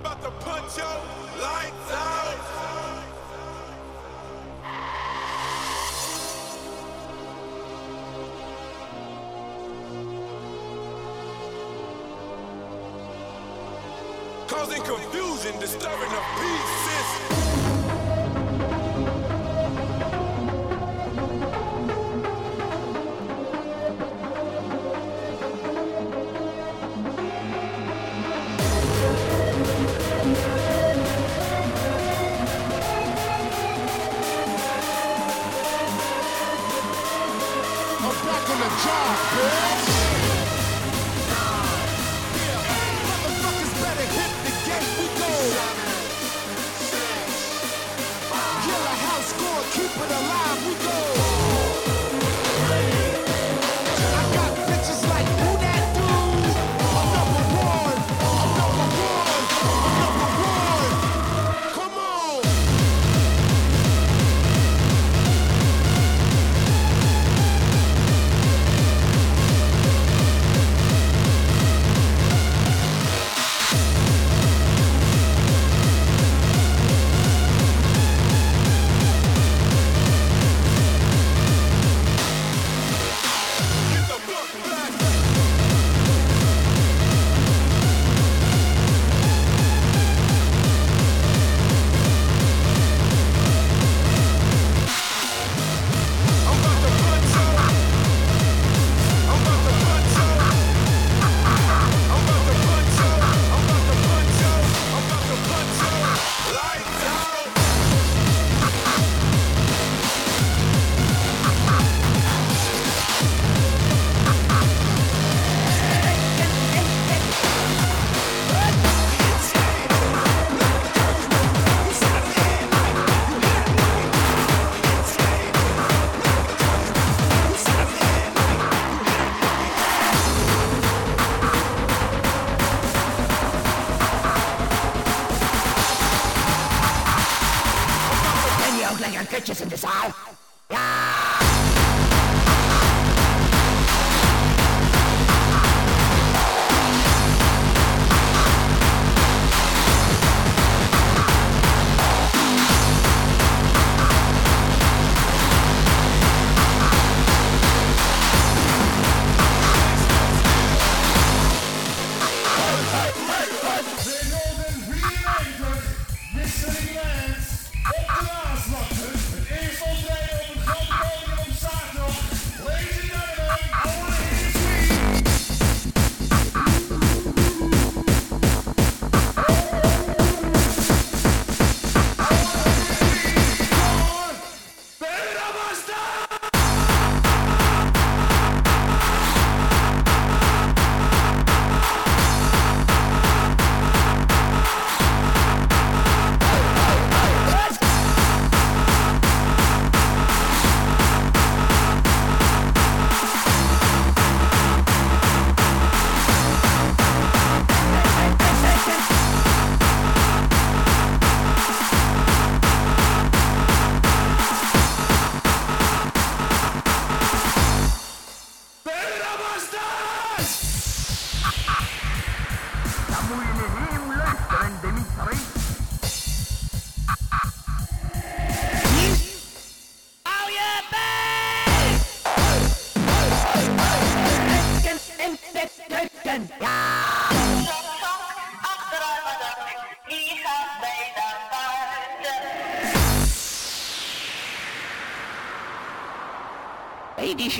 about to your lights out. Causing confusion, disturbing the peace, sis.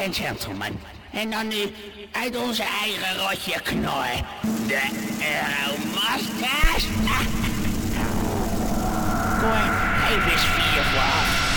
en gentlemen. En dan nu uit onze eigen rotje knor. De Euromasters. Goed, geef eens vier voor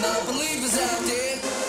Some non-believers out there.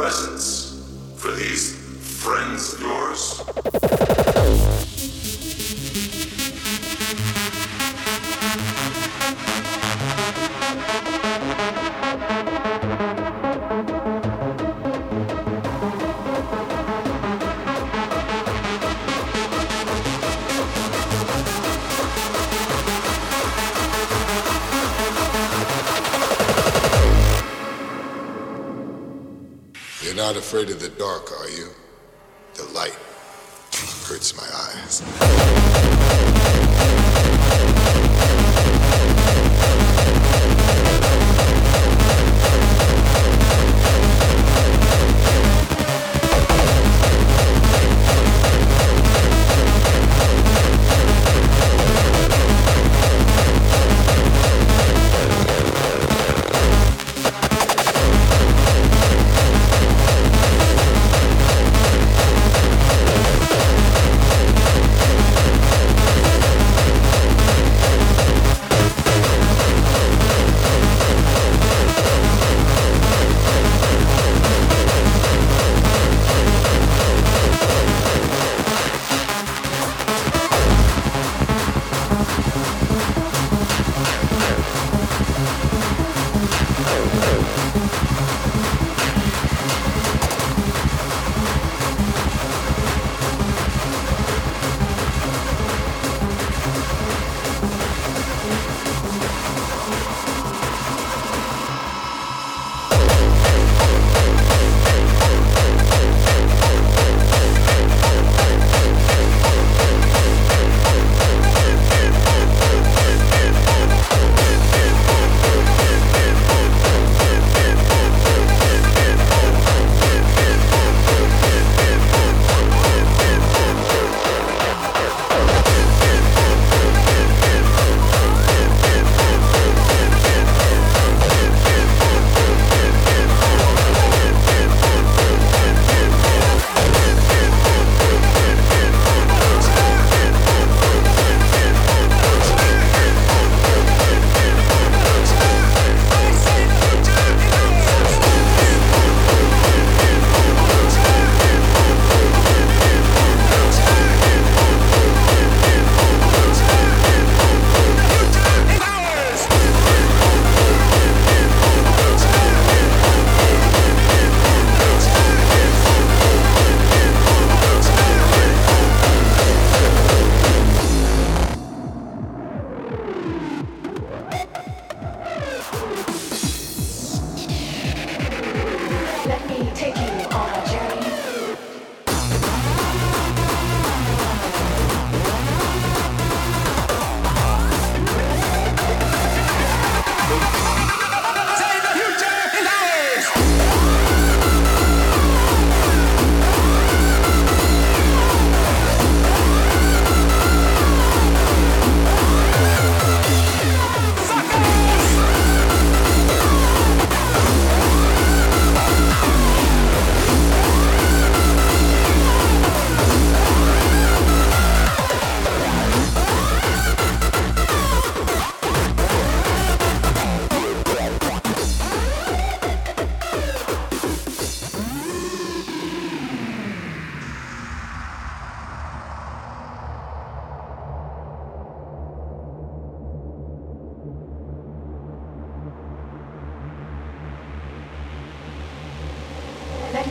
presence. afraid of the dark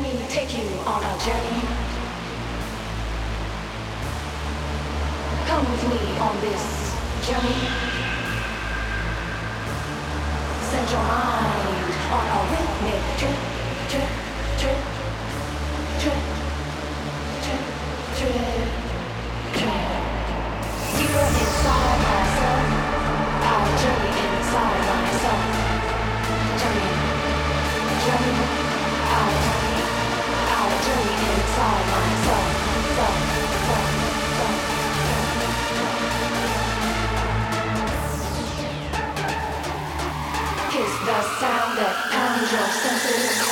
Let me take you on a journey. Come with me on this journey. Set your mind on a rhythmic trip. the sound that pounds your senses.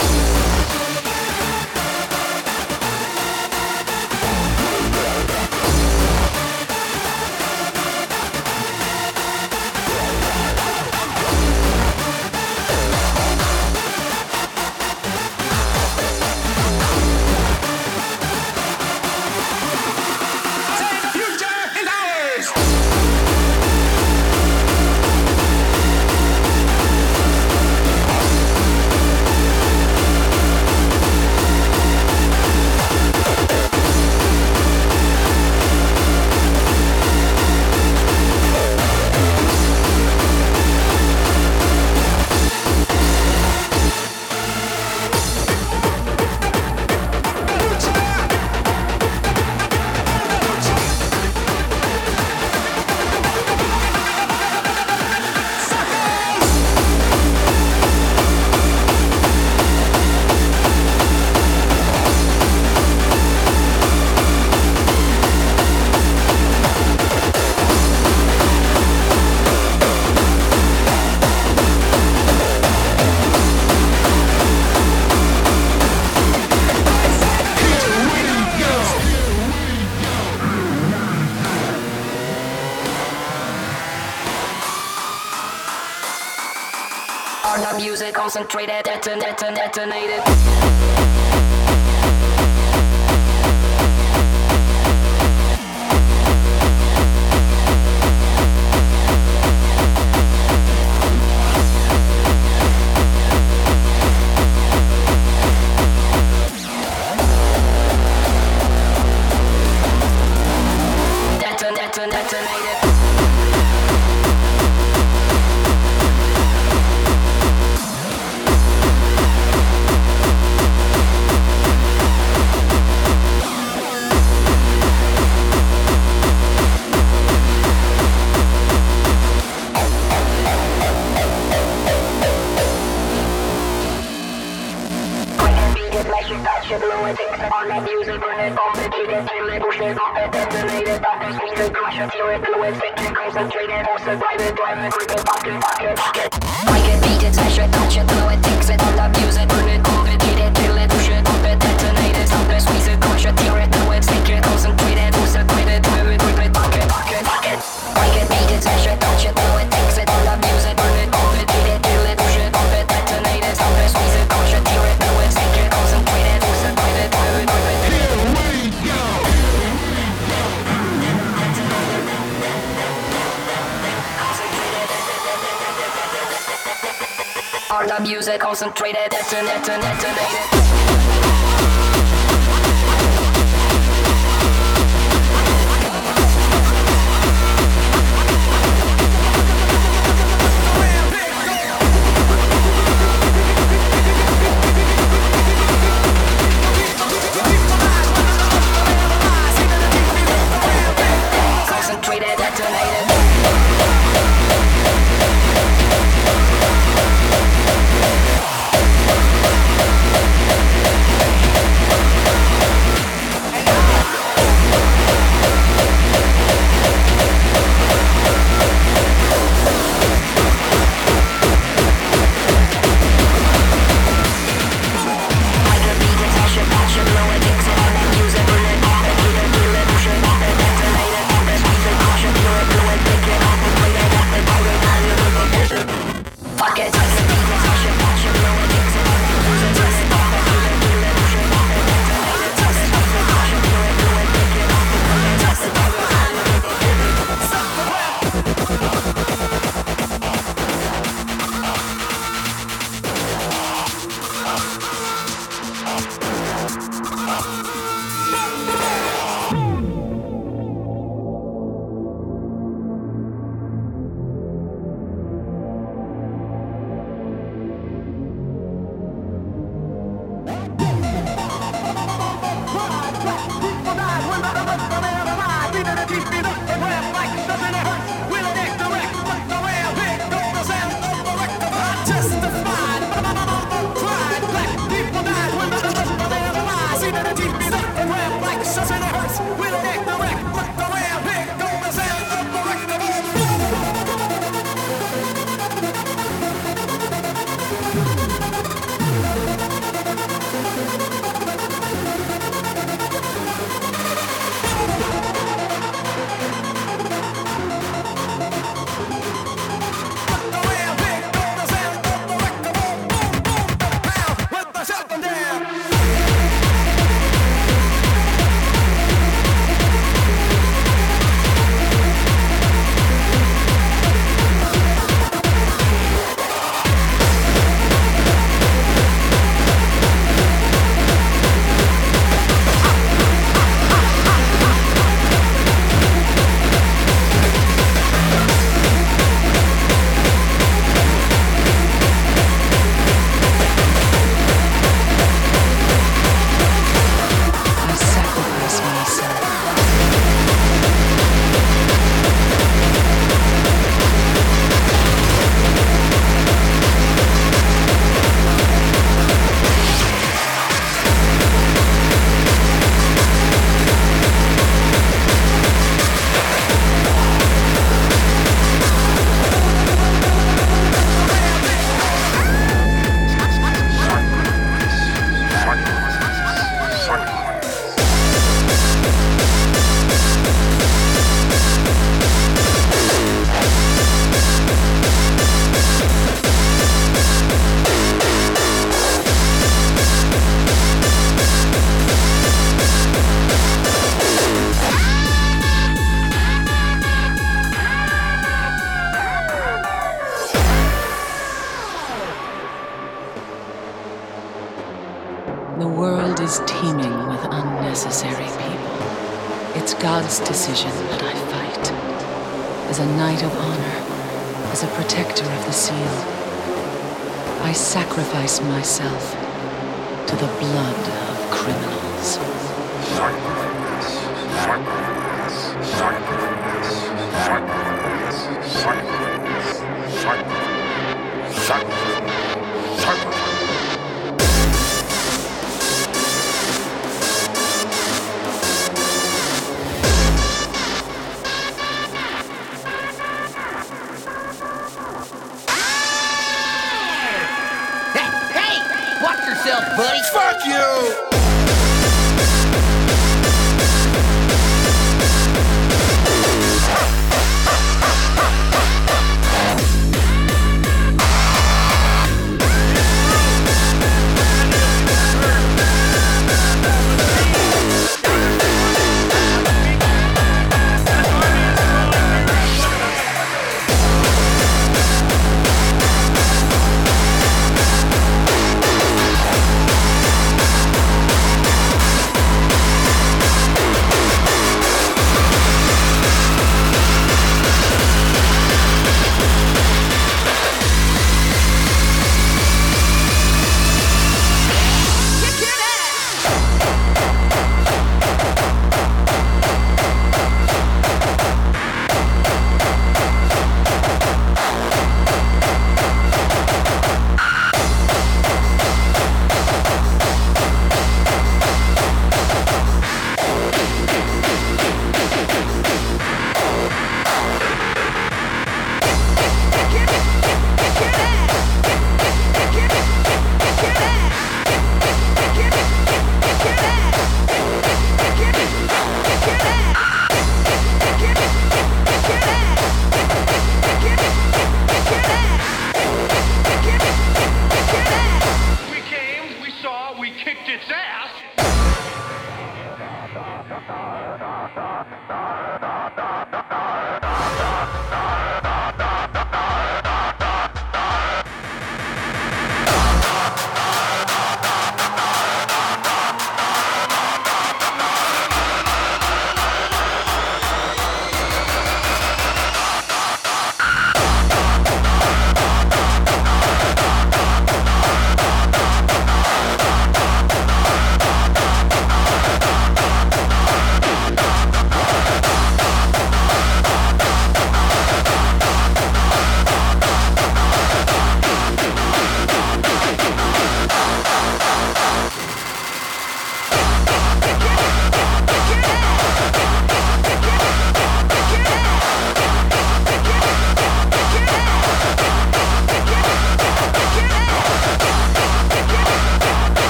Concentrated, deton, deton, detonated. Concentrated, deton, deton, detonated.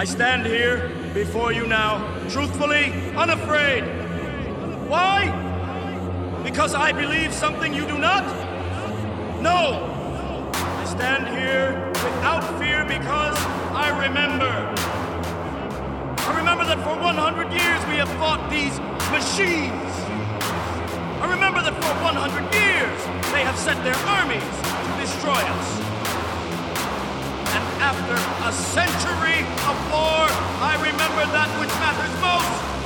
I stand here before you now, truthfully, unafraid. Why? Because I believe something you do not? No. I stand here without fear because I remember. I remember that for 100 years we have fought these machines. I remember that for 100 years they have sent their armies to destroy us. After a century of war, I remember that which matters most.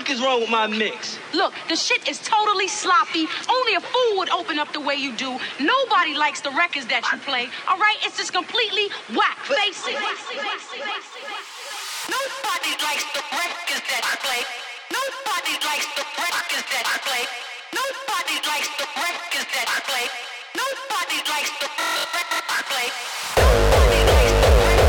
fuck is wrong with my mix? Look, the shit is totally sloppy. Only a fool would open up the way you do. Nobody likes the records that you play, all right? It's just completely whack. Face it. Nobody likes the records that you play. Nobody likes the records that you play. Nobody likes the records that you play. Nobody likes the records that you play. Nobody likes the records.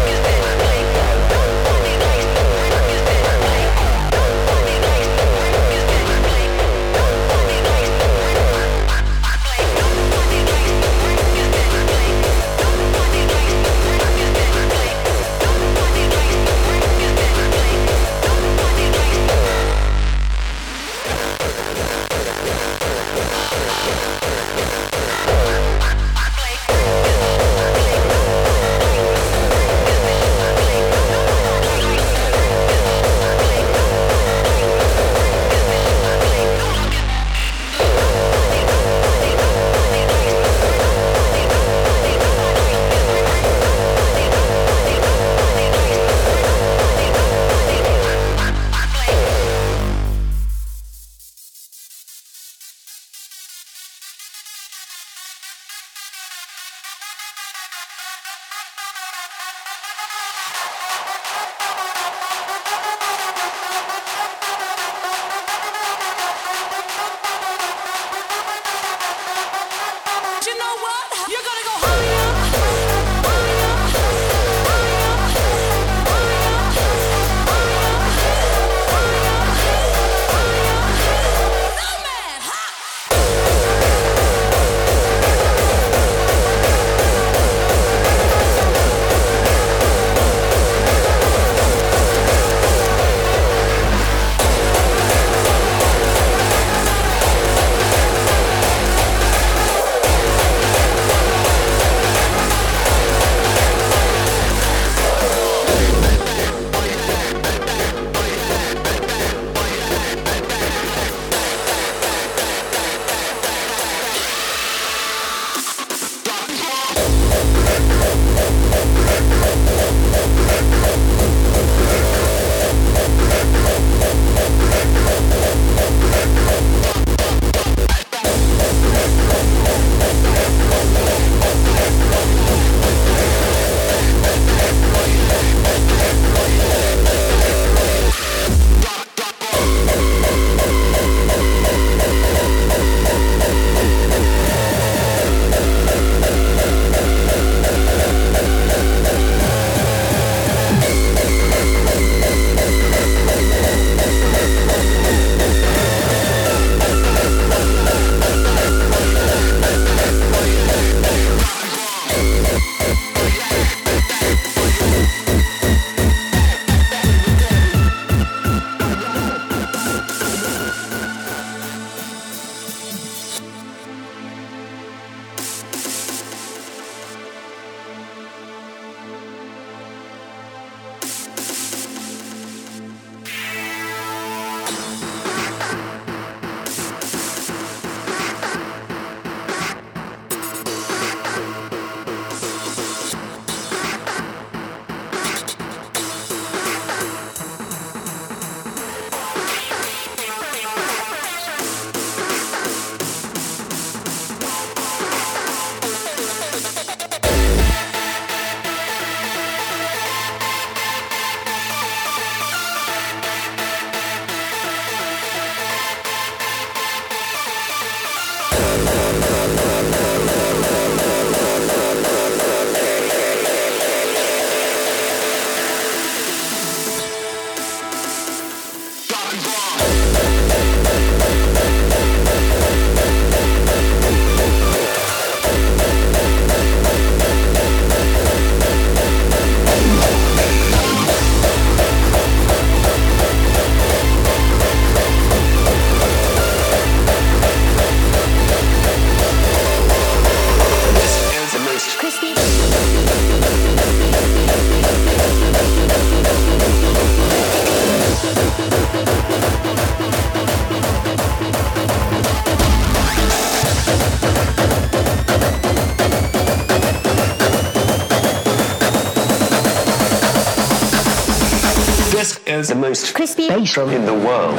Bass in the world.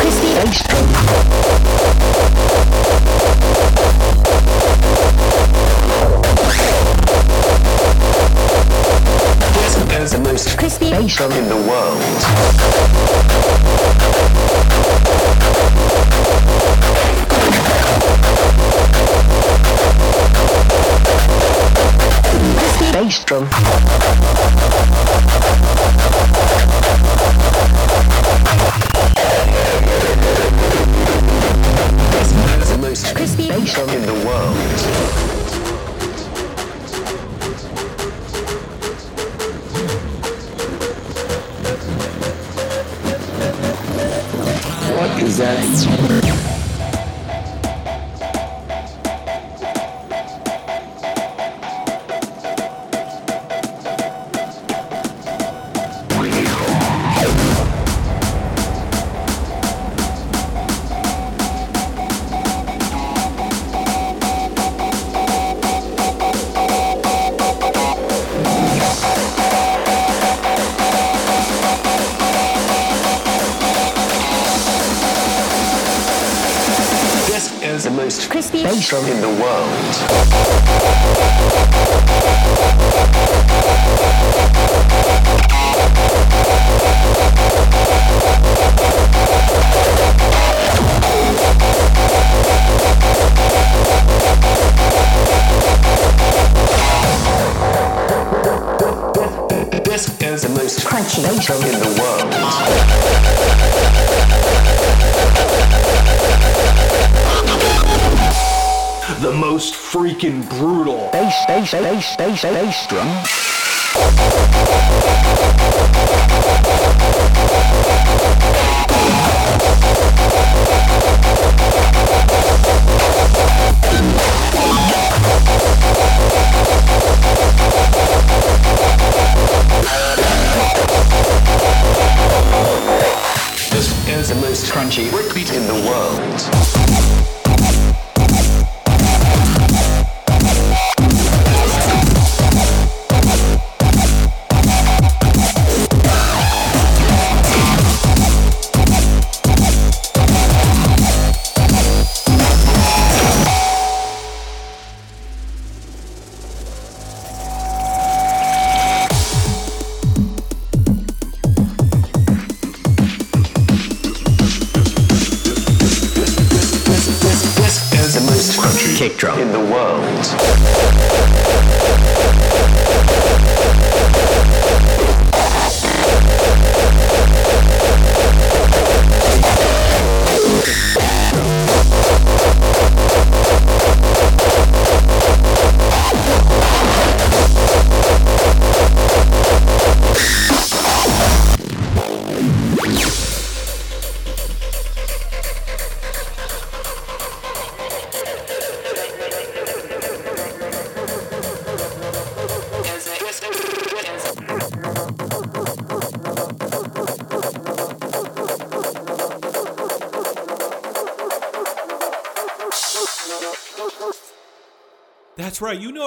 Crispy bass drum. The most crispy bass in the world. Bass drum. The most crispy bass drum in the world. What is that? Most crunchy bass drum in the world. The most freaking brutal. Bass, bass, bass, bass, bass drum. This is the most crunchy breakbeat in the world.